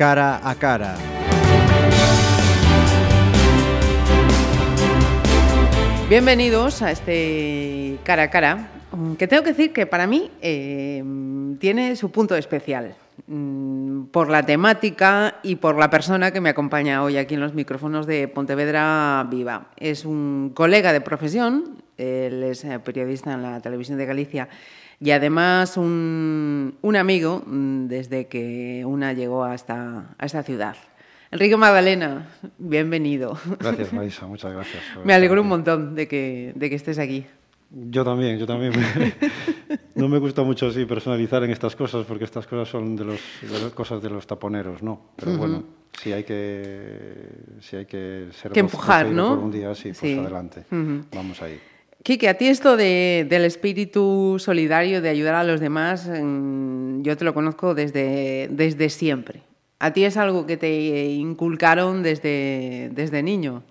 cara a cara. Bienvenidos a este cara a cara, que tengo que decir que para mí eh, tiene su punto especial mm, por la temática y por la persona que me acompaña hoy aquí en los micrófonos de Pontevedra Viva. Es un colega de profesión, él es eh, periodista en la televisión de Galicia y además un, un amigo mm, desde que una llegó a esta, a esta ciudad. Enrique Magdalena, bienvenido. Gracias, Marisa, muchas gracias. Me alegro un montón de que, de que estés aquí. Yo también, yo también. no me gusta mucho así personalizar en estas cosas porque estas cosas son de, los, de las cosas de los taponeros, ¿no? Pero uh -huh. bueno, si hay que, si hay que ser que empujar, ¿no? por un día, sí, pues sí. adelante. Uh -huh. Vamos ahí. Quique, a ti esto de, del espíritu solidario, de ayudar a los demás, yo te lo conozco desde, desde siempre. ¿A ti es algo que te inculcaron desde, desde niño?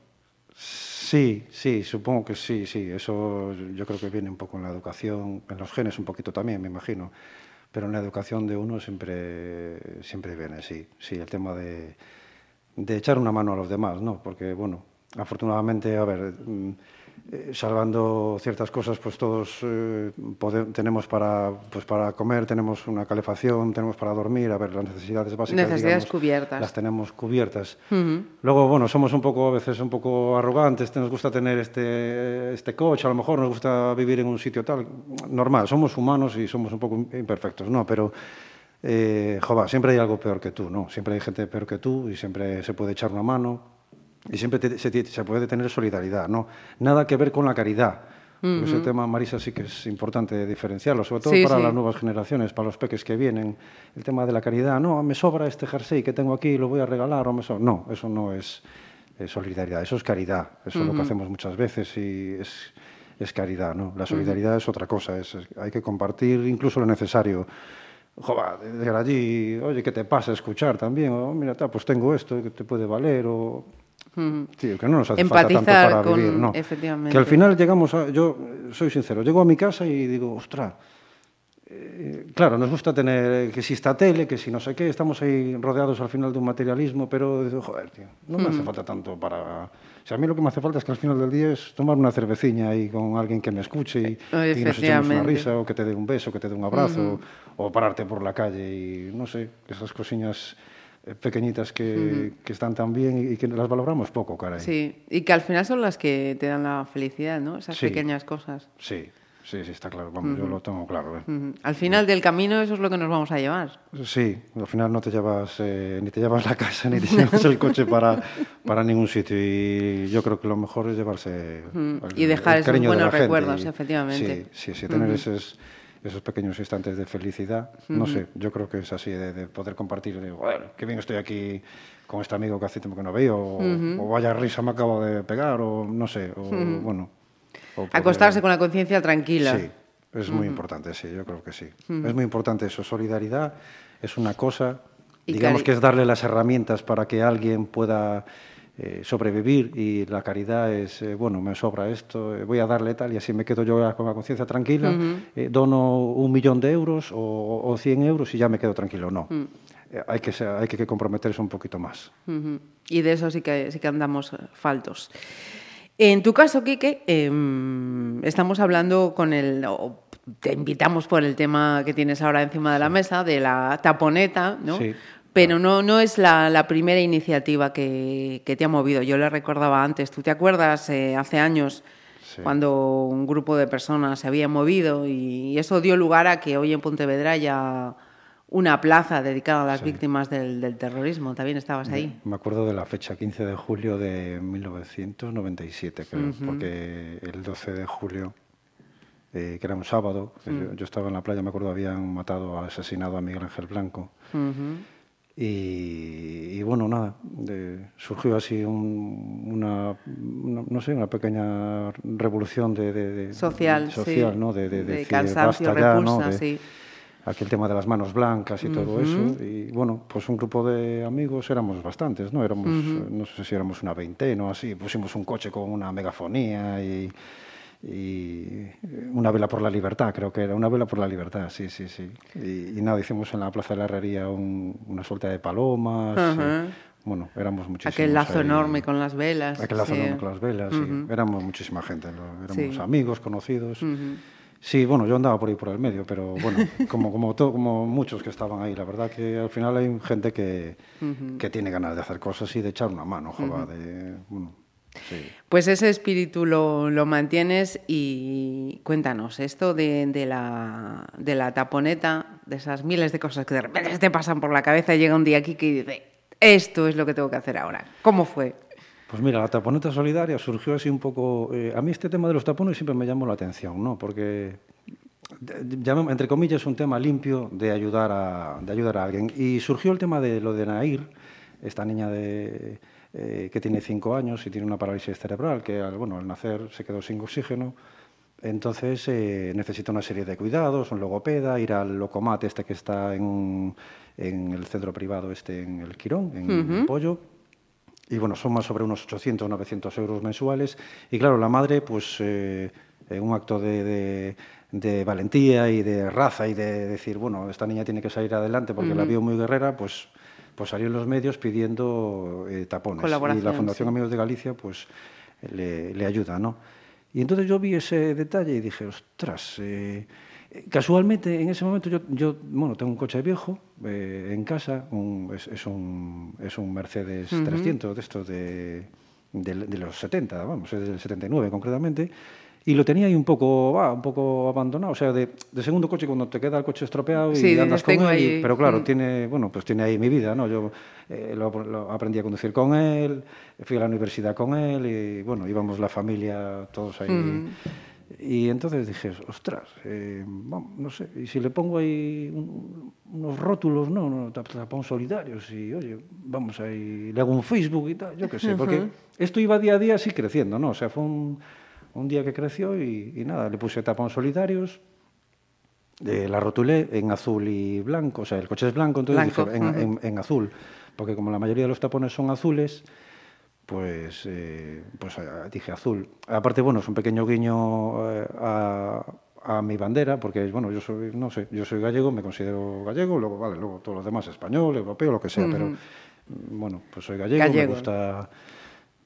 Sí, sí, supongo que sí, sí. Eso yo creo que viene un poco en la educación, en los genes un poquito también, me imagino. Pero en la educación de uno siempre, siempre viene, sí. Sí, el tema de, de echar una mano a los demás, ¿no? Porque, bueno, afortunadamente, a ver, eh, salvando ciertas cosas, pues todos eh, podemos, tenemos para, pues para comer, tenemos una calefacción, tenemos para dormir, a ver, las necesidades básicas. Necesidades digamos, cubiertas. Las tenemos cubiertas. Uh -huh. Luego, bueno, somos un poco, a veces, un poco arrogantes, nos gusta tener este, este coche, a lo mejor nos gusta vivir en un sitio tal. Normal, somos humanos y somos un poco imperfectos, ¿no? Pero. Eh, jova, siempre hay algo peor que tú, ¿no? Siempre hay gente peor que tú y siempre se puede echar una mano, y siempre te, se, se, puede tener solidaridad, ¿no? Nada que ver con la caridad. Uh -huh. Ese tema, Marisa, sí que es importante diferenciarlo, sobre todo sí, para sí. las nuevas generaciones, para los peques que vienen. El tema de la caridad, no, me sobra este jersey que tengo aquí, lo voy a regalar, o me sobra. No, eso no es, solidaridad, eso es caridad. Eso uh -huh. es lo que hacemos muchas veces y es, es caridad, ¿no? La solidaridad uh -huh. es otra cosa, es, es, hay que compartir incluso lo necesario. Joder, llegar allí, oye, ¿qué te pasa? Escuchar también, o mira, pues tengo esto que te puede valer, o Mm-hmm. Sí, que non nos hace Empatizar falta tanto para con, vivir, no. Efectivamente. Que al final llegamos a... Yo soy sincero, llego a mi casa y digo, ostras, eh, claro, nos gusta tener que si está tele, que si no sé qué, estamos ahí rodeados al final de un materialismo, pero joder, tío, no me mm. hace falta tanto para... O sea, a mí lo que me hace falta es que al final del día es tomar una cerveciña ahí con alguien que me escuche y, eh, y nos echemos una risa, o que te dé un beso, que te dé un abrazo, mm -hmm. o pararte por la calle y, no sé, esas cosillas pequeñitas que, uh -huh. que, están tan bien y que las valoramos poco, caray. Sí, y que al final son las que te dan la felicidad, ¿no? Esas sí. pequeñas cosas. Sí, sí, sí, está claro. Vamos, uh -huh. yo lo tengo claro. ¿eh? Uh -huh. Al final del camino eso es lo que nos vamos a llevar. Sí, al final no te llevas eh, ni te llevas la casa ni te llevas el coche para, para ningún sitio y yo creo que lo mejor es llevarse el, y dejar el esos buenos de recuerdos, y, efectivamente. Sí, sí, sí tener esos esos pequeños instantes de felicidad. Uh -huh. No sé, yo creo que es así, de, de poder compartir, de, qué bien estoy aquí con este amigo que hace tiempo que no veo, o, uh -huh. o vaya risa me acabo de pegar, o no sé, o uh -huh. bueno. O poder... Acostarse con la conciencia tranquila. Sí, es muy importante, sí, yo creo que sí. Es muy importante eso, solidaridad es una cosa, y digamos que es darle las herramientas para que alguien pueda eh, sobrevivir y la caridad es, eh, bueno, me sobra esto, eh, voy a darle tal y así me quedo yo con la conciencia tranquila, uh -huh. dono un millón de euros o, o, 100 euros y ya me quedo tranquilo. No, uh -huh. hay, que, hay que comprometerse un poquito más. Uh -huh. Y de eso sí que, sí que andamos faltos. En tu caso, Quique, eh, estamos hablando con el... te invitamos por el tema que tienes ahora encima de la mesa, de la taponeta, ¿no? Sí. Pero no, no es la, la primera iniciativa que, que, te ha movido. Yo le recordaba antes, ¿tú te acuerdas eh, hace años sí. cuando un grupo de personas se había movido y eso dio lugar a que hoy en Pontevedra haya una plaza dedicada a las sí. víctimas del, del, terrorismo? También estabas ahí. Me acuerdo de la fecha 15 de julio de 1997, creo, uh -huh. porque el 12 de julio eh, que era un sábado. Uh -huh. yo, yo, estaba en la playa, me acuerdo, habían matado, asesinado a Miguel Ángel Blanco. Uh -huh. Y, y, bueno, nada, de, surgió así un, una, no sé, una pequeña revolución de, social, social sí. ¿no? De, de, de cansancio, basta repulsa, ya, ¿no? sí. Aquel tema de las manos blancas y uh -huh. todo eso. Y bueno, pues un grupo de amigos, éramos bastantes, ¿no? Éramos, uh -huh. no sé si éramos una veintena o así, pusimos un coche con una megafonía y y una vela por la libertad, creo que era una vela por la libertad, sí, sí, sí. Y, nada, hicimos en la Plaza de la Herrería una suelta de palomas. bueno, éramos muchísimos. Aquel lazo enorme con las velas. Aquel lazo enorme con las velas, sí. Éramos muchísima gente, éramos amigos, conocidos. Sí, bueno, yo andaba por ahí por el medio, pero bueno, como, como, todo, como muchos que estaban ahí, la verdad que al final hay gente que, que tiene ganas de hacer cosas y de echar una mano, joder, de, bueno, pues ese espíritu lo, lo, mantienes y cuéntanos, esto de, de, la, de la taponeta, de esas miles de cosas que de repente te pasan por la cabeza y llega un día aquí que dice, esto es lo que tengo que hacer ahora. ¿Cómo fue? Pues mira, la taponeta solidaria surgió así un poco... Eh, a mí este tema de los tapones siempre me llamó la atención, ¿no? Porque, entre comillas, es un tema limpio de ayudar, a, de ayudar a alguien. Y surgió el tema de lo de Nair, esta niña de eh, que tiene cinco años y tiene una parálisis cerebral, que al, bueno, al nacer se quedó sin oxígeno. Entonces eh, necesita una serie de cuidados, un logopeda, ir al locomate este que está en, en el centro privado este en el Quirón, en el Pollo. Y bueno, son más sobre unos 800, 900 euros mensuales. Y claro, la madre, pues eh, en un acto de, de, valentía y de raza y de decir, bueno, esta niña tiene que salir adelante porque la vio muy guerrera, pues pues salió en los medios pidiendo eh, tapones. Y la Fundación Amigos de Galicia pues le, ayuda, ¿no? Y entonces yo vi ese detalle y dije, ostras, eh, casualmente en ese momento yo, yo, bueno, tengo un coche viejo eh, en casa, es, un, es un Mercedes 300 de estos de, de, de, los 70, vamos, es del 79 concretamente, y lo tenía ahí un poco, un poco abandonado, o sea, de, segundo coche cuando te queda el coche estropeado y andas con él, pero claro, mm. tiene, bueno, pues tiene ahí mi vida, ¿no? Yo eh, lo, aprendí a conducir con él, fui a la universidad con él y bueno, íbamos la familia todos ahí. Mm. Y entonces dije, ostras, eh, no sé, y si le pongo ahí unos rótulos, no, no, tapón solidarios, y oye, vamos ahí, le hago un Facebook y tal, yo qué sé, porque esto iba día a día así creciendo, ¿no? O sea, fue un, un día que creció y, nada, le puse tapón solidarios, eh, la rotulé en azul y blanco, o sea, el coche es blanco, entonces dije en, azul, porque como la mayoría de los tapones son azules, pues, eh, pues eh, dije azul. Aparte, bueno, es un pequeño guiño a, mi bandera, porque bueno, yo soy, no sé, yo soy gallego, me considero gallego, luego, vale, luego todos los demás español, europeo, lo que sea, pero bueno, pues soy gallego. me gusta Mm,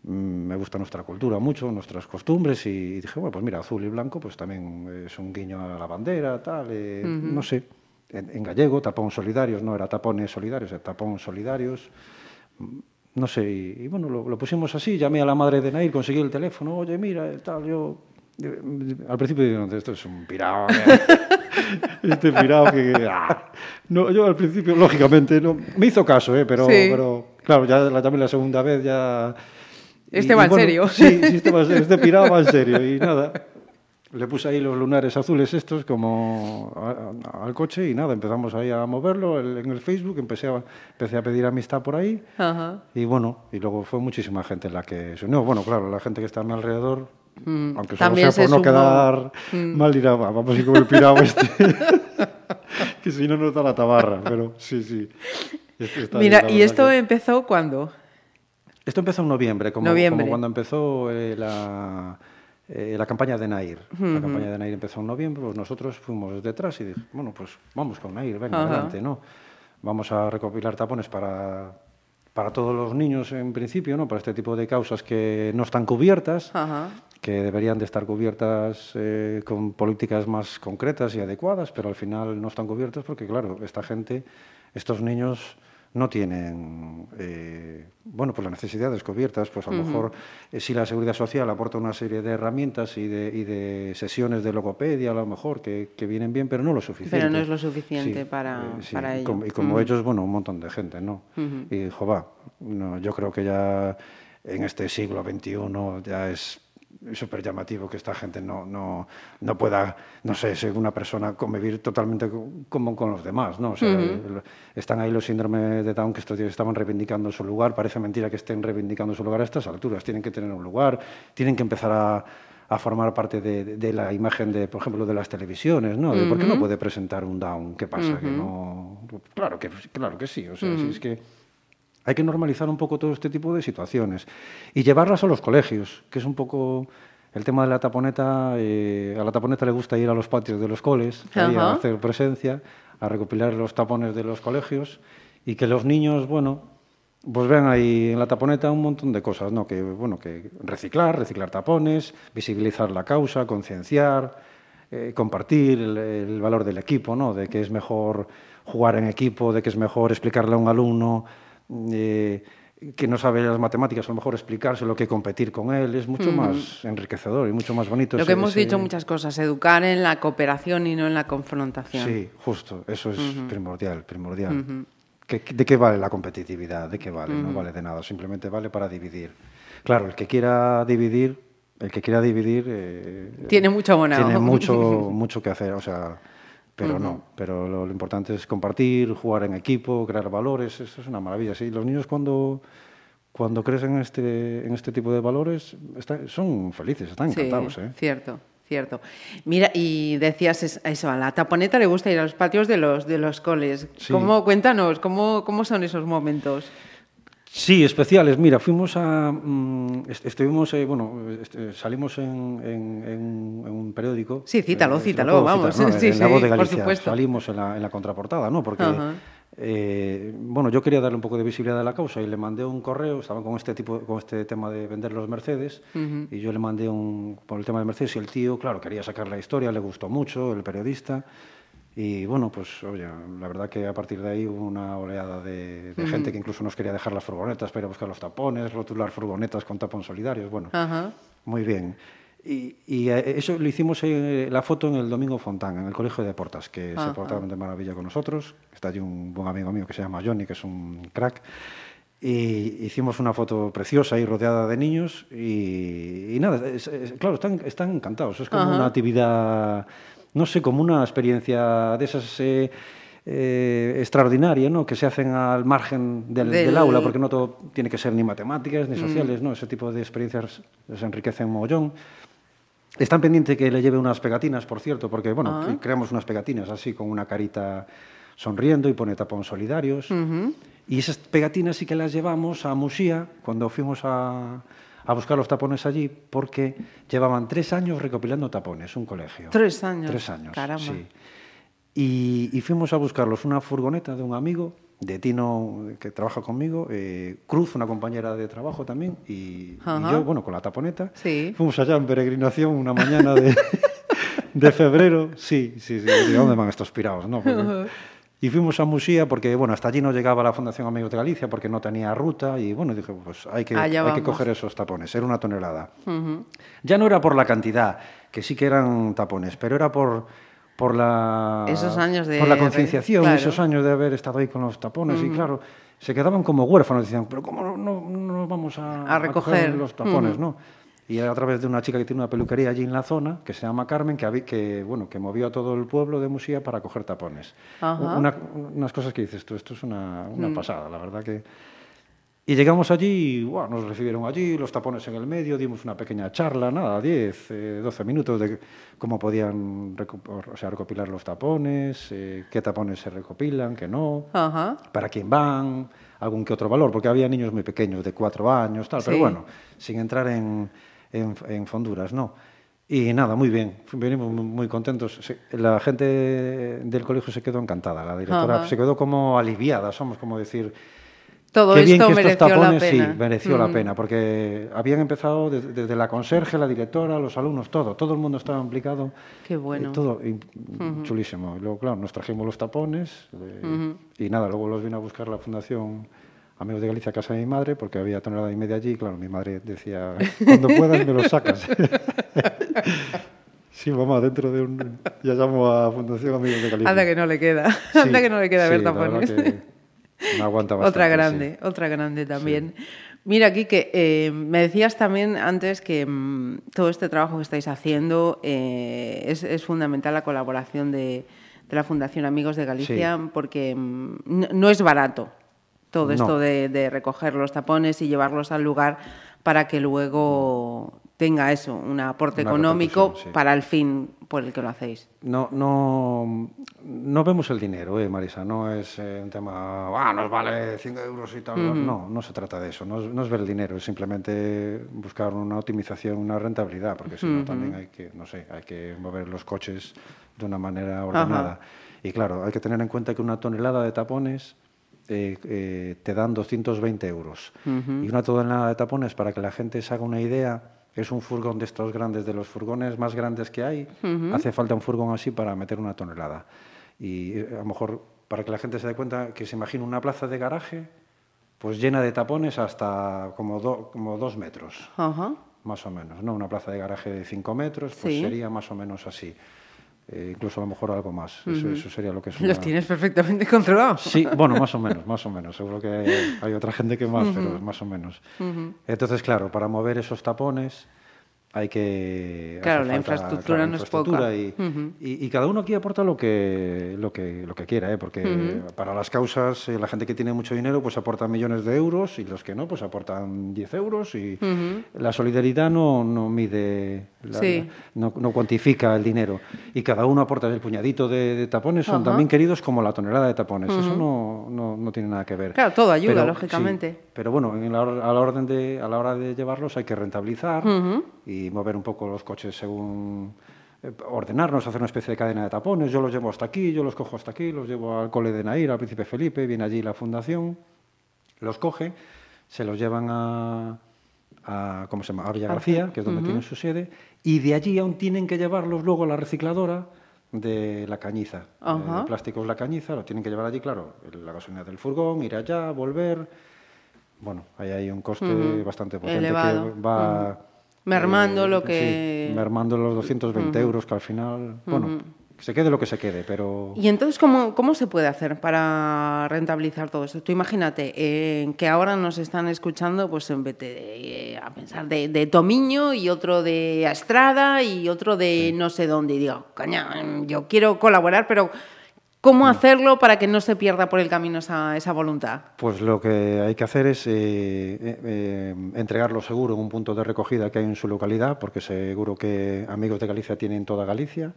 me gusta nuestra cultura mucho, nuestras costumbres y dije, bueno, pues mira, azul y blanco pues también es un guiño a la bandera, tal, eh, no sé, en, gallego, tapón solidarios, no era tapones solidarios, era tapón solidarios, mm, no sé, y, bueno, lo, pusimos así, llamé a la madre de Nair, conseguí el teléfono, oye, mira, tal, yo... Al principio digo, esto es un pirado, este pirado que... Ah". No, yo al principio, lógicamente, no, me hizo caso, ¿eh? pero, pero claro, ya también la segunda vez ya este va en serio. Sí, sí este, va, este pirado va en serio. Y nada, le puse ahí los lunares azules estos como al coche y nada, empezamos ahí a moverlo en el Facebook, empecé a, empecé a pedir amistad por ahí y bueno, y luego fue muchísima gente la que se unió. Bueno, claro, la gente que está a mi alrededor, mm, aunque solo sea por no quedar mm. mal, dirá, vamos a ir con el pirado este, que si no nos da la tabarra, pero sí, sí. Este Mira, ¿y esto empezó cuándo? Esto empezó en noviembre, como, cuando empezó eh, la, eh, la, campaña de Nair. La campaña de Nair empezó en noviembre, pues nosotros fuimos detrás y dijimos, bueno, pues vamos con Nair, venga, adelante, ¿no? Vamos a recopilar tapones para, para todos los niños en principio, ¿no? Para este tipo de causas que no están cubiertas, que deberían de estar cubiertas eh, con políticas más concretas y adecuadas, pero al final no están cubiertas porque, claro, esta gente, estos niños no tienen eh, bueno, pues las necesidades cubiertas, pues a lo mejor eh, si la Seguridad Social aporta una serie de herramientas y de, y de sesiones de logopedia, a lo mejor, que, que, vienen bien, pero no lo suficiente. Pero no es lo suficiente para, eh, para ello. Y como, ellos, bueno, un montón de gente, ¿no? Y, jova, no, yo creo que ya en este siglo XXI ya es súper llamativo que esta gente no, no, no, pueda, no sé, ser una persona convivir totalmente como con los demás, ¿no? O sea, están ahí los síndromes de Down que estos días estaban reivindicando su lugar, parece mentira que estén reivindicando su lugar a estas alturas, tienen que tener un lugar, tienen que empezar a, a formar parte de, de, la imagen de, por ejemplo, de las televisiones, ¿no? ¿Por qué no puede presentar un Down? ¿Qué pasa? que no... Claro que, claro que sí, o sea, si es que hay que normalizar un poco todo este tipo de situaciones y llevarlas a los colegios, que es un poco el tema de la taponeta, eh, a la taponeta le gusta ir a los patios de los coles, a hacer presencia, a recopilar los tapones de los colegios y que los niños, bueno, pues vean ahí en la taponeta un montón de cosas, ¿no? Que, bueno, que reciclar, reciclar tapones, visibilizar la causa, concienciar, eh, compartir el, valor del equipo, ¿no? De que es mejor jugar en equipo, de que es mejor explicarle a un alumno eh, que no sabe las matemáticas, a lo mejor explicárselo que competir con él. Es mucho más enriquecedor y mucho más bonito. Lo que hemos dicho muchas cosas, educar en la cooperación y no en la confrontación. Sí, justo, eso es primordial, primordial. ¿De qué vale la competitividad? ¿De qué vale? No vale de nada, simplemente vale para dividir. Claro, el que quiera dividir, el que quiera dividir... Eh, tiene mucho abonado. Tiene mucho, mucho que hacer, o sea pero no, pero lo, importante es compartir, jugar en equipo, crear valores, eso es una maravilla. Sí, los niños cuando, cuando crecen en este, en este tipo de valores son felices, están encantados. ¿eh? Cierto, cierto. Mira, y decías eso, a la taponeta le gusta ir a los patios de los, de los coles. ¿Cómo, cuéntanos, ¿cómo, ¿cómo son esos momentos? Sí, especiales. Mira, fuimos a. Mm, estuvimos, eh, bueno, salimos en, un periódico. Sí, cítalo, eh, cítalo, vamos. Sí, en, la voz de Galicia. Por Salimos en la, contraportada, ¿no? Porque, eh, bueno, yo quería darle un poco de visibilidad a la causa y le mandé un correo, estaba con este tipo, con este tema de vender los Mercedes, y yo le mandé un, por el tema de Mercedes y el tío, claro, quería sacar la historia, le gustó mucho, el periodista. Y bueno, pues oye, la verdad que a partir de ahí hubo una oleada de, gente que incluso nos quería dejar las furgonetas para ir a buscar los tapones, rotular furgonetas con tapón solidarios. Bueno, muy bien. Y, y, eh, eso lo hicimos eh, la foto en el Domingo Fontán, en el Colegio de Portas, que se portaron de maravilla con nosotros. Está allí un buen amigo mío que se llama Johnny, que es un crack. Y hicimos una foto preciosa y rodeada de niños. Y, nada, claro, están, están encantados. Es como una actividad no sé, como una experiencia de esas eh, eh, extraordinaria, ¿no? que se hacen al margen del, aula, porque no todo tiene que ser ni matemáticas ni mm. sociales, ¿no? ese tipo de experiencias se enriquecen mogollón. Están pendientes que le lleve unas pegatinas, por cierto, porque bueno, ah. creamos unas pegatinas así con una carita sonriendo y pone tapón solidarios. Y esas pegatinas sí que las llevamos a Musía cuando fuimos a, a buscar los tapones allí porque llevaban tres años recopilando tapones, un colegio. Tres años. Tres años. Caramba. Sí. Y, fuimos a buscarlos una furgoneta de un amigo, de Tino, que trabaja conmigo, eh, Cruz, una compañera de trabajo también, y, yo, bueno, con la taponeta. Sí. Fuimos allá en peregrinación una mañana de, de febrero. Sí, sí, sí. ¿De dónde van estos pirados? No, y fuimos a Musía porque, bueno, hasta allí no llegaba la Fundación Amigos de Galicia porque no tenía ruta y, bueno, dije, pues hay que, hay que coger esos tapones, era una tonelada. Ya no era por la cantidad, que sí que eran tapones, pero era por, por la, esos años de, por la concienciación, esos años de haber estado ahí con los tapones y, claro, se quedaban como huérfanos, decían, pero ¿cómo no, no, vamos a, recoger los tapones, no? Y a través de una chica que tiene una peluquería allí en la zona, que se llama Carmen, que, que, bueno, que movió a todo el pueblo de Musía para coger tapones. unas cosas que dices tú, esto es una, una mm. pasada, la verdad que... Y llegamos allí, y, nos recibieron allí, los tapones en el medio, dimos una pequeña charla, nada, 10, 12 eh, minutos de cómo podían o sea, recopilar los tapones, eh, qué tapones se recopilan, qué no, para quién van, algún que otro valor, porque había niños muy pequeños, de cuatro años, tal, pero bueno, sin entrar en, en, en Fonduras, ¿no? Y nada, muy bien, venimos muy contentos. La gente del colegio se quedó encantada, la directora se quedó como aliviada, somos como decir... Todo qué bien esto estos mereció tapones, la pena. sí, mereció la mm. pena, porque habían empezado desde, la conserje, la directora, los alumnos, todo, todo el mundo estaba implicado. Qué bueno. todo chulísimo. Y luego, claro, nos trajimos los tapones eh, y nada, luego los vino a buscar la fundación amigos de Galicia a casa de mi madre, porque había tonelada y media allí, y claro, mi madre decía, cuando puedas me los sacas. sí, mamá, dentro de un... Ya llamo a Fundación Amigos de Galicia. Anda que no le queda, anda que no le queda ver tapones. No aguanta bastante, otra grande, otra grande también. Mira, aquí que eh, me decías también antes que mm, todo este trabajo que estáis haciendo eh, es, es, fundamental la colaboración de, de, la Fundación Amigos de Galicia porque mm, no es barato todo esto de, recoger los tapones y llevarlos al lugar para que luego tenga eso, un aporte Una económico sí. para el fin por el que lo hacéis. No, no, no vemos el dinero, eh, Marisa. No es eh, un tema, ah, nos vale 100 euros y tal. No, no se trata de eso. No es, no es ver el dinero, es simplemente buscar una optimización, una rentabilidad, porque si no también hay que, no sé, hay que mover los coches de una manera ordenada. Y claro, hay que tener en cuenta que una tonelada de tapones eh, eh, te dan 220 euros. Y una tonelada de tapones, para que la gente se haga una idea, es un furgón de estos grandes, de los furgones más grandes que hay. Hace falta un furgón así para meter una tonelada. Y eh, a lo mejor, para que la gente se dé cuenta, que se imagine una plaza de garaje, pues llena de tapones hasta como, do- como dos metros, Ajá. más o menos. ¿no? Una plaza de garaje de cinco metros, pues Sí. sería más o menos así. Eh, incluso a lo mejor algo más. eso, eso sería lo que es Los tienes perfectamente controlados. Sí, bueno, más o menos, más o menos. Seguro que hay, hay otra gente que más, pero más o menos. Entonces, claro, para mover esos tapones hay que... Claro, la infraestructura no es poca. Y, y- y cada uno aquí aporta lo que, lo que, lo que quiera, ¿eh? porque para las causas eh, la gente que tiene mucho dinero pues aporta millones de euros y los que no pues aportan 10 euros y la solidaridad no, no mide, la- Sí. no, no cuantifica el dinero y cada uno aporta el puñadito de, de tapones, son también queridos como la tonelada de tapones, eso no, no, no tiene nada que ver. Claro, todo ayuda, Pero, lógicamente. sí, pero bueno, en la, or- a, la orden de, a la hora de llevarlos hay que rentabilizar y mover un poco los coches según eh, ordenarnos, hacer una especie de cadena de tapones. Yo los llevo hasta aquí, yo los cojo hasta aquí, los llevo al cole de Nair, al Príncipe Felipe, viene allí la fundación, los coge, se los llevan a, a ¿cómo se llama? A Villa García, que es donde tienen su sede, y de allí aún tienen que llevarlos luego a la recicladora de la cañiza. Ajá. Eh, plásticos la cañiza, lo tienen que llevar allí, claro, la gasolina del furgón, ir allá, volver. Bueno, ahí hay un coste bastante potente Elevado. que va... Mermando lo sí, que- mermando los 220 euros que al final... Bueno, que se quede lo que se quede, pero... Y entonces, ¿cómo, ¿cómo se puede hacer para rentabilizar todo esto? Tú imagínate eh, que ahora nos están escuchando, pues en vez de eh, a pensar de, de Tomiño y otro de Astrada y otro de no sé dónde. Y digo, coña, mm, yo quiero colaborar, pero ¿cómo hacerlo para que no se pierda por el camino esa, esa voluntad? Pues lo que hay que hacer es eh, eh, eh, entregarlo seguro en un punto de recogida que hay en su localidad, porque seguro que Amigos de Galicia tienen toda Galicia.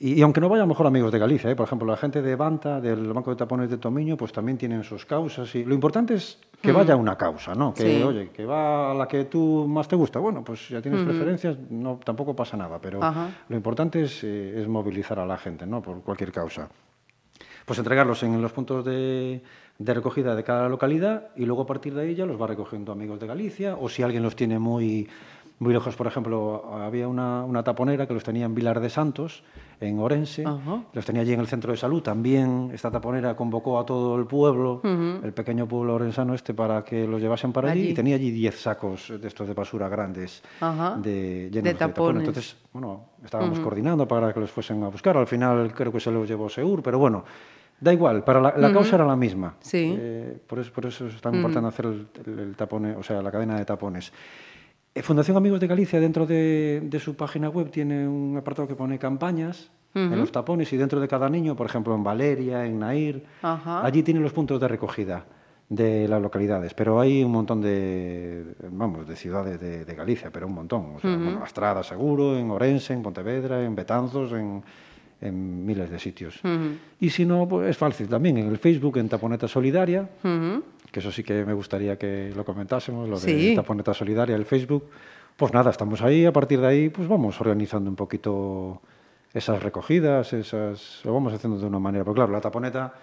Y, y aunque no vayan mejor amigos de Galicia, ¿eh? por ejemplo, la gente de Banta, del Banco de Tapones de Tomiño, pues también tienen sus causas. Y lo importante es que vaya a una causa, ¿no? Que, Sí. oye, que va a la que tú más te gusta. Bueno, pues ya tienes preferencias, no, tampoco pasa nada. Pero Ajá. lo importante es, eh, es movilizar a la gente, ¿no? Por cualquier causa pues entregarlos en los puntos de, de recogida de cada localidad y luego a partir de ahí ya los va recogiendo amigos de Galicia o si alguien los tiene muy, muy lejos, por ejemplo, había una, una taponera que los tenía en Vilar de Santos, en Orense, los tenía allí en el centro de salud, también esta taponera convocó a todo el pueblo, el pequeño pueblo orensano este, para que los llevasen para allí, Allí. y tenía allí 10 sacos de estos de basura grandes Ajá. de, llenos De de tapones. Entonces, bueno, estábamos coordinando para que los fuesen a buscar. Al final creo que se los llevó Seur, pero bueno, da igual, para la, la causa era la misma. Sí. Eh, por, eso, por eso es tan importante hacer el, el- el tapone, o sea, la cadena de tapones. Eh, Fundación Amigos de Galicia, dentro de, de su página web, tiene un apartado que pone campañas en los tapones y dentro de cada niño, por ejemplo, en Valeria, en Nair, Ajá. allí tienen los puntos de recogida de las localidades, pero hay un montón de, vamos, de ciudades de, de Galicia, pero un montón. O sea, bueno, Astrada seguro, en Orense, en Pontevedra, en Betanzos, en, en miles de sitios. Y si no, pues es fácil también, en el Facebook, en Taponeta Solidaria. Que eso sí que me gustaría que lo comentásemos, lo de Sí. Taponeta Solidaria, el Facebook. Pues nada, estamos ahí, a partir de ahí, pues vamos organizando un poquito esas recogidas, esas, lo vamos haciendo de una manera. Pero claro, la taponeta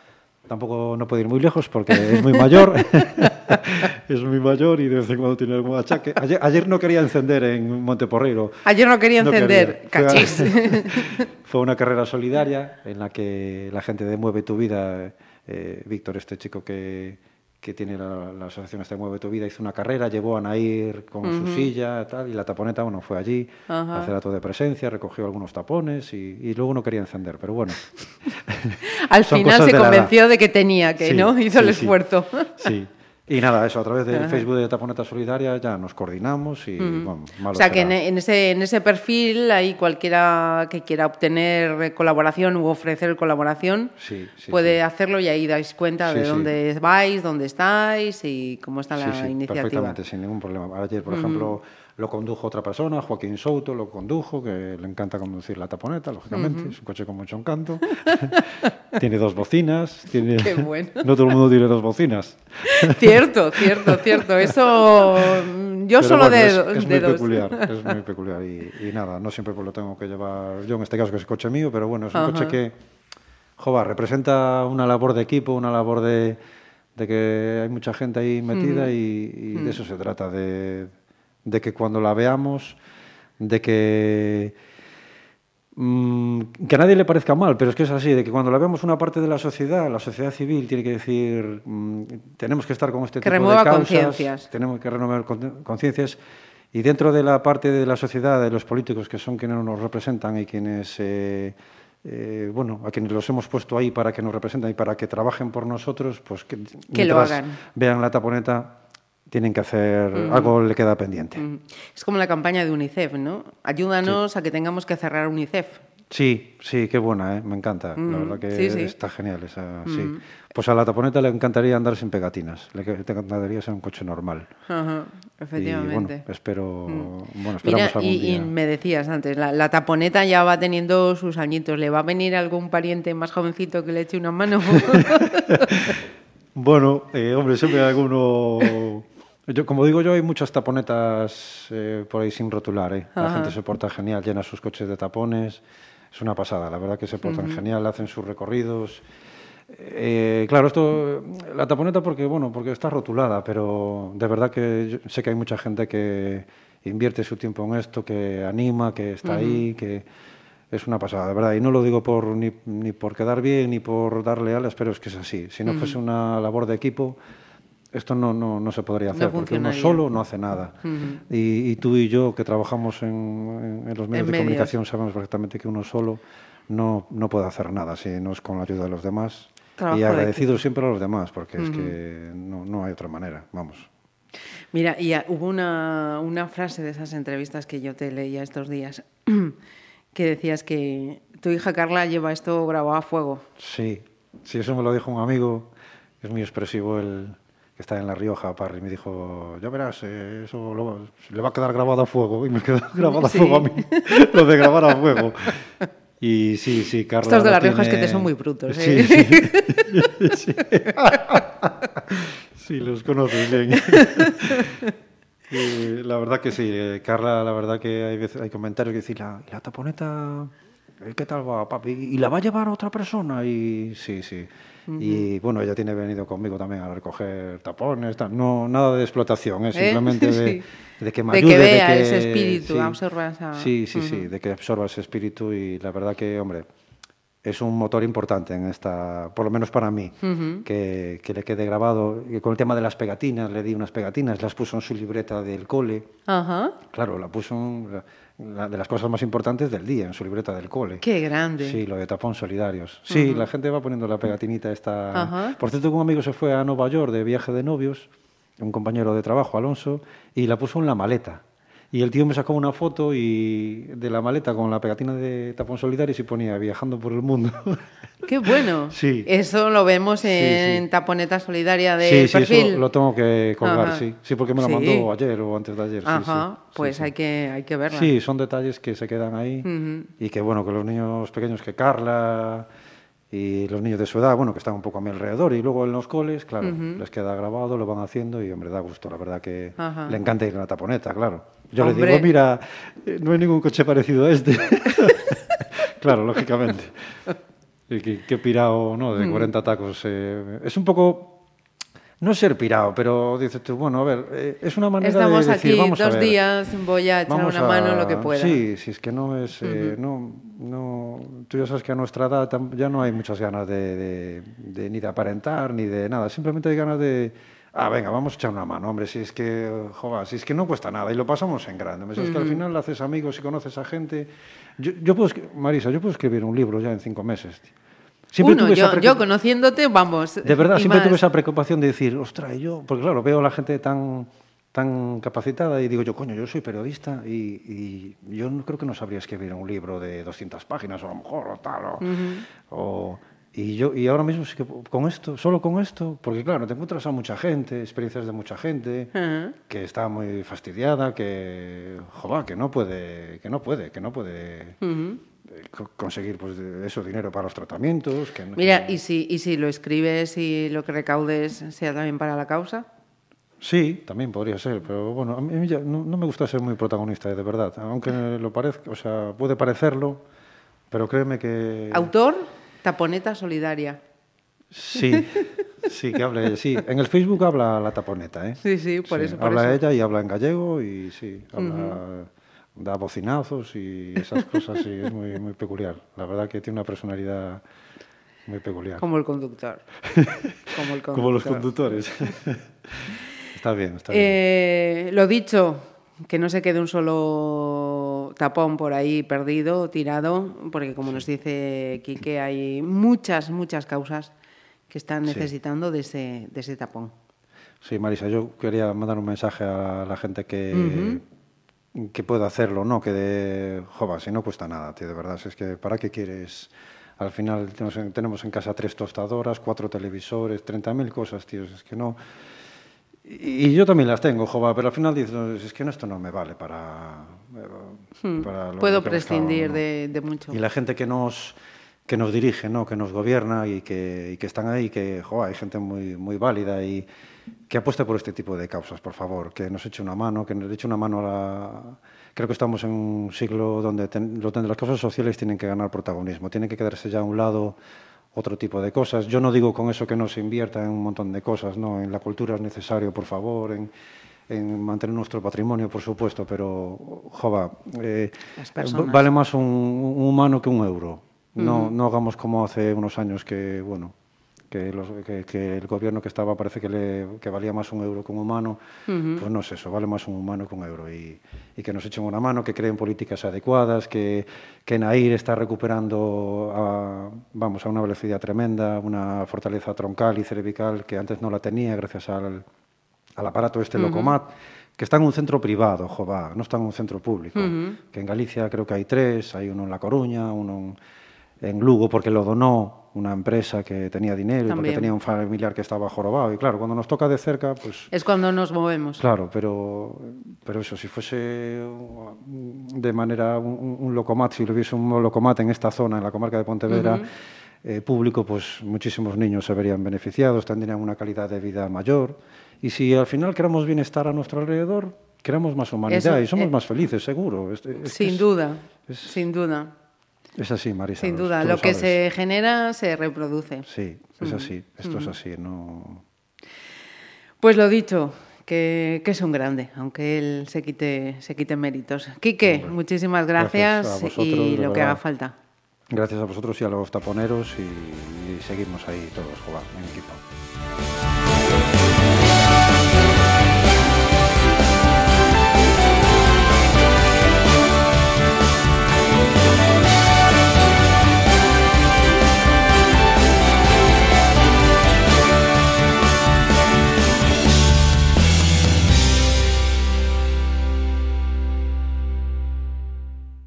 tampoco no puede ir muy lejos porque es muy mayor, es muy mayor y de vez en cuando tiene algún achaque. Ayer, ayer no quería encender en Monteporreiro. Ayer no quería No encender. quería. Fue a- Cachis. Fue una carrera solidaria en la que la gente de Mueve tu Vida, eh, Víctor, este chico que, que tiene la, la asociación esta de Mueve tu Vida, hizo una carrera, llevó a Nair con su silla tal, y la taponeta bueno, fue allí Ajá. a hacer acto de presencia, recogió algunos tapones y, y luego no quería encender, pero bueno. Al final se de convenció de que tenía que, Sí, ¿no? Hizo el sí, esfuerzo. Sí. Y nada, eso, a través del Facebook de Taponeta Solidaria ya nos coordinamos y, bueno, malo O sea, que será. en, en ese, en ese perfil, ahí cualquiera que quiera obtener colaboración u ofrecer colaboración Sí, sí, puede sí. hacerlo y ahí dais cuenta de dónde vais, dónde estáis y cómo está la sí, iniciativa. perfectamente, sin ningún problema. Ayer, por ejemplo, lo condujo otra persona, Joaquín Souto lo condujo, que le encanta conducir la taponeta, lógicamente, es un coche con mucho encanto. tiene dos bocinas, tiene... Qué bueno. no todo el mundo tiene dos bocinas. Cierto, cierto, cierto. Eso mm, yo Pero solo bueno, de, es, es de muy dos. peculiar, es muy peculiar y, y nada, no siempre pues lo tengo que llevar yo, en este caso que es coche mío, pero bueno, es un Ajá. coche que, joder, representa una labor de equipo, una labor de, de que hay mucha gente ahí metida y, y de eso se trata, de, de que cuando la veamos, de que mm, que a nadie le parezca mal, pero es que es así, de que cuando la vemos una parte de la sociedad, la sociedad civil tiene que decir, mm, tenemos que estar con este Que tipo remueva de causas, conciencias. tenemos que renovar con- conciencias y dentro de la parte de la sociedad, de los políticos que son quienes nos representan y quienes, eh, eh, bueno, a quienes los hemos puesto ahí para que nos representen y para que trabajen por nosotros, pues que, Que lo hagan. vean la taponeta tienen que hacer, algo le queda pendiente. Mm. Es como la campaña de UNICEF, ¿no? Ayúdanos a que tengamos que cerrar UNICEF. Sí, sí, qué buena, ¿eh? me encanta. La verdad que sí, sí. está genial esa. Sí. Pues a la taponeta le encantaría andar sin pegatinas. Le encantaría ser un coche normal. Ajá, Y efectivamente. bueno, espero. Bueno, esperamos Mira, algún y, y me decías antes, la, la taponeta ya va teniendo sus añitos. ¿Le va a venir algún pariente más jovencito que le eche una mano? Bueno, eh, hombre, siempre hay alguno. Yo, como digo yo, hay muchas taponetas eh, por ahí sin rotular. ¿eh? La gente se porta genial, llena sus coches de tapones. Es una pasada, la verdad que se portan genial, hacen sus recorridos. Eh, claro, esto, la taponeta porque, bueno, porque está rotulada, pero de verdad que yo sé que hay mucha gente que invierte su tiempo en esto, que anima, que está ahí, que es una pasada, de verdad. Y no lo digo por, ni, ni por quedar bien, ni por darle alas, pero es que es así. Si no fuese una labor de equipo, esto no, no, no se podría hacer, porque uno solo no hace nada. y, y tú y yo, que trabajamos en, en- en los medios En de medios. comunicación, sabemos perfectamente que uno solo no, no puede hacer nada si no es con la ayuda de los demás. Trabajo y de agradecido siempre a los demás, porque es que no, no hay otra manera, vamos. Mira, y hubo una, una frase de esas entrevistas que yo te leía estos días, que decías que tu hija Carla lleva esto grabado a fuego. Sí, sí, eso me lo dijo un amigo, es muy expresivo, el que está en La Rioja, Parry, me dijo, ya verás, eh, eso lo- le va a quedar grabado a fuego, y me quedó grabado Sí. a fuego a mí, lo de grabar a fuego. Y sí, sí, Carla. Estos de La Rioja es que te son muy brutos, ¿eh? sí. sí. Sí, los conoces bien. Y la verdad que sí, eh, Carla, la verdad que hay veces hay comentarios que dicen, la, ¿y la taponeta, ¿qué tal va, papi? ¿Y la va a llevar otra persona? Y sí, sí. Y bueno, ella tiene venido conmigo también a recoger tapones, tal. no nada de explotación, es ¿Eh? simplemente de, Sí. de que me De que ayude, vea de que ese espíritu, sí. absorba esa- Sí, sí, sí, de que absorba ese espíritu y la verdad que, hombre, es un motor importante en esta, por lo menos para mí, que, que le quede grabado. Y con el tema de las pegatinas, le di unas pegatinas, las puso en su libreta del cole. Ajá. Claro, la puso en la- de las cosas más importantes del día, en su libreta del cole. Qué grande. Sí, lo de tapón solidarios. Sí, la gente va poniendo la pegatinita esta. Ajá. Por cierto, un amigo se fue a Nueva York de viaje de novios, un compañero de trabajo, Alonso, y la puso en la maleta. Y el tío me sacó una foto y de la maleta con la pegatina de tapón solidarios y ponía viajando por el mundo. Qué bueno. Sí. Eso lo vemos Sí, en sí. Taponeta Solidaria de sí, sí, perfil. eso lo tengo que colgar, Ajá. sí. Sí, porque me la Sí. mandó ayer o antes de ayer. sí, Ajá, sí, sí, pues sí. Hay, que, hay que verla. Sí, son detalles que se quedan ahí y que bueno, que los niños pequeños que Carla y los niños de su edad, bueno, que están un poco a mi alrededor y luego en los coles, claro, les queda grabado, lo van haciendo y hombre, da gusto, la verdad que Ajá. le encanta ir a la taponeta, claro. Yo le digo, mira, eh, no hay ningún coche parecido a este. claro, lógicamente. Y que, que pirado, ¿no? Mm. De 40 tacos. eh, es un poco... No ser pirado, pero dices tú, bueno, a ver, eh, es una manera Estamos de decir, aquí vamos a dos ver, días, voy a echar una mano a- lo que pueda. Sí, sí, es que no es. eh, no, no, tú ya sabes que a nuestra edad ya no hay muchas ganas de, de- de- ni de aparentar ni de nada. Simplemente hay ganas de. Ah, venga, vamos a echar una mano, hombre. Si es que, joder, si es que no cuesta nada y lo pasamos en grande. si Es que al final haces amigos y conoces a gente. Yo, yo puedo, Marisa, yo puedo escribir un libro ya en cinco meses. tío. Siempre Uno, tuve yo, yo conociéndote, vamos. De verdad, siempre más. tuve esa preocupación de decir, ostras, yo, porque claro, veo a la gente tan, tan capacitada y digo yo, coño, yo soy periodista y, y yo no creo que no sabría escribir un libro de 200 páginas o a lo mejor o tal. O, o- y, yo, y ahora mismo sí que con esto, solo con esto, porque claro, te encuentras a mucha gente, experiencias de mucha gente que está muy fastidiada, que, joder, que no puede, que no puede, que no puede eh, co- conseguir pues eso dinero para los tratamientos. Que, Mira, que- ¿y si, ¿y si lo escribes y lo que recaudes sea también para la causa? Sí, también podría ser, pero bueno, a mí ya no, no me gusta ser muy protagonista, de verdad. Aunque lo parezca, o sea, puede parecerlo, pero créeme que... Autor, Taponeta Solidaria. Sí, sí, que hable, sí. En el Facebook habla la taponeta, ¿eh? Sí, sí, por eso, por habla eso. ella y habla en gallego y sí, habla, da bocinazos y esas cosas, sí, es muy, muy peculiar. La verdad que tiene una personalidad muy peculiar. Como el conductor. Como el conductor. Como los conductores. está bien, está bien. Eh, lo dicho, que no se quede un solo tapón por ahí perdido, tirado, porque como nos dice Quique, hay muchas, muchas causas que están Sí. necesitando de ese, de ese tapón. Sí, Marisa, yo quería mandar un mensaje a la gente que, que pueda hacerlo, ¿no? Que de, jova, si no cuesta nada, tío, de verdad. Si es que, ¿para qué quieres? Al final tenemos en, tenemos en casa tres tostadoras, cuatro televisores, 30.000 cosas, tío. Es que no... Y, yo también las tengo, jova, pero al final dices, es que esto no me vale para... eh, para lo- Puedo que buscaba, prescindir ¿no? de, de mucho. Y la gente que nos, que nos dirige, ¿no? que nos gobierna y que, y que están ahí, que jo, hay gente muy, muy válida y que apueste por este tipo de causas, por favor, que nos eche una mano, que nos eche una mano a la... Creo que estamos en un siglo donde, ten- donde las causas sociales tienen que ganar protagonismo, tienen que quedarse ya a un lado otro tipo de cosas. Yo no digo con eso que no se invierta en un montón de cosas, ¿no? En la cultura es necesario, por favor, en, en mantener nuestro patrimonio, por supuesto, pero, jova, eh, vale más un, un humano que un euro. No, no hagamos como hace unos años que, bueno, que, los, que, que, el gobierno que estaba parece que, le, que valía más un euro que un humano, uh -huh. pues no es eso, vale más un humano que un euro. Y, y que nos echen una mano, que creen políticas adecuadas, que, que Nair está recuperando a, vamos, a una velocidad tremenda, una fortaleza troncal y cervical que antes no la tenía gracias al, al aparato este uh -huh. Locomat que está en un centro privado, jova, no está en un centro público. Uh -huh. Que en Galicia creo que hay tres, hay uno en La Coruña, uno en, en Lugo porque lo donó una empresa que tenía dinero y porque También. tenía un familiar que estaba jorobado. Y claro, cuando nos toca de cerca, pues Es cuando nos movemos. Claro, pero, pero eso, si fuese de manera un, un- locomat, si lo hubiese un locomat en esta zona, en la comarca de Pontevedra, eh, público, pues muchísimos niños se verían beneficiados, tendrían una calidad de vida mayor. Y si al final queremos bienestar a nuestro alrededor, queremos más humanidad Eso, y somos eh, más felices, seguro. Es- es- Sin es- duda, sin duda, Es así, Marisa. sin duda. Lo que se genera se reproduce. Sí, es así. Esto es así. No... Pues lo dicho, que, que es un grande, aunque él se quite, se quite méritos. Quique, muchísimas gracias, Gracias a vosotros, y lo que haga falta. Gracias a vosotros y a los taponeros y, y seguimos ahí todos jugando en equipo.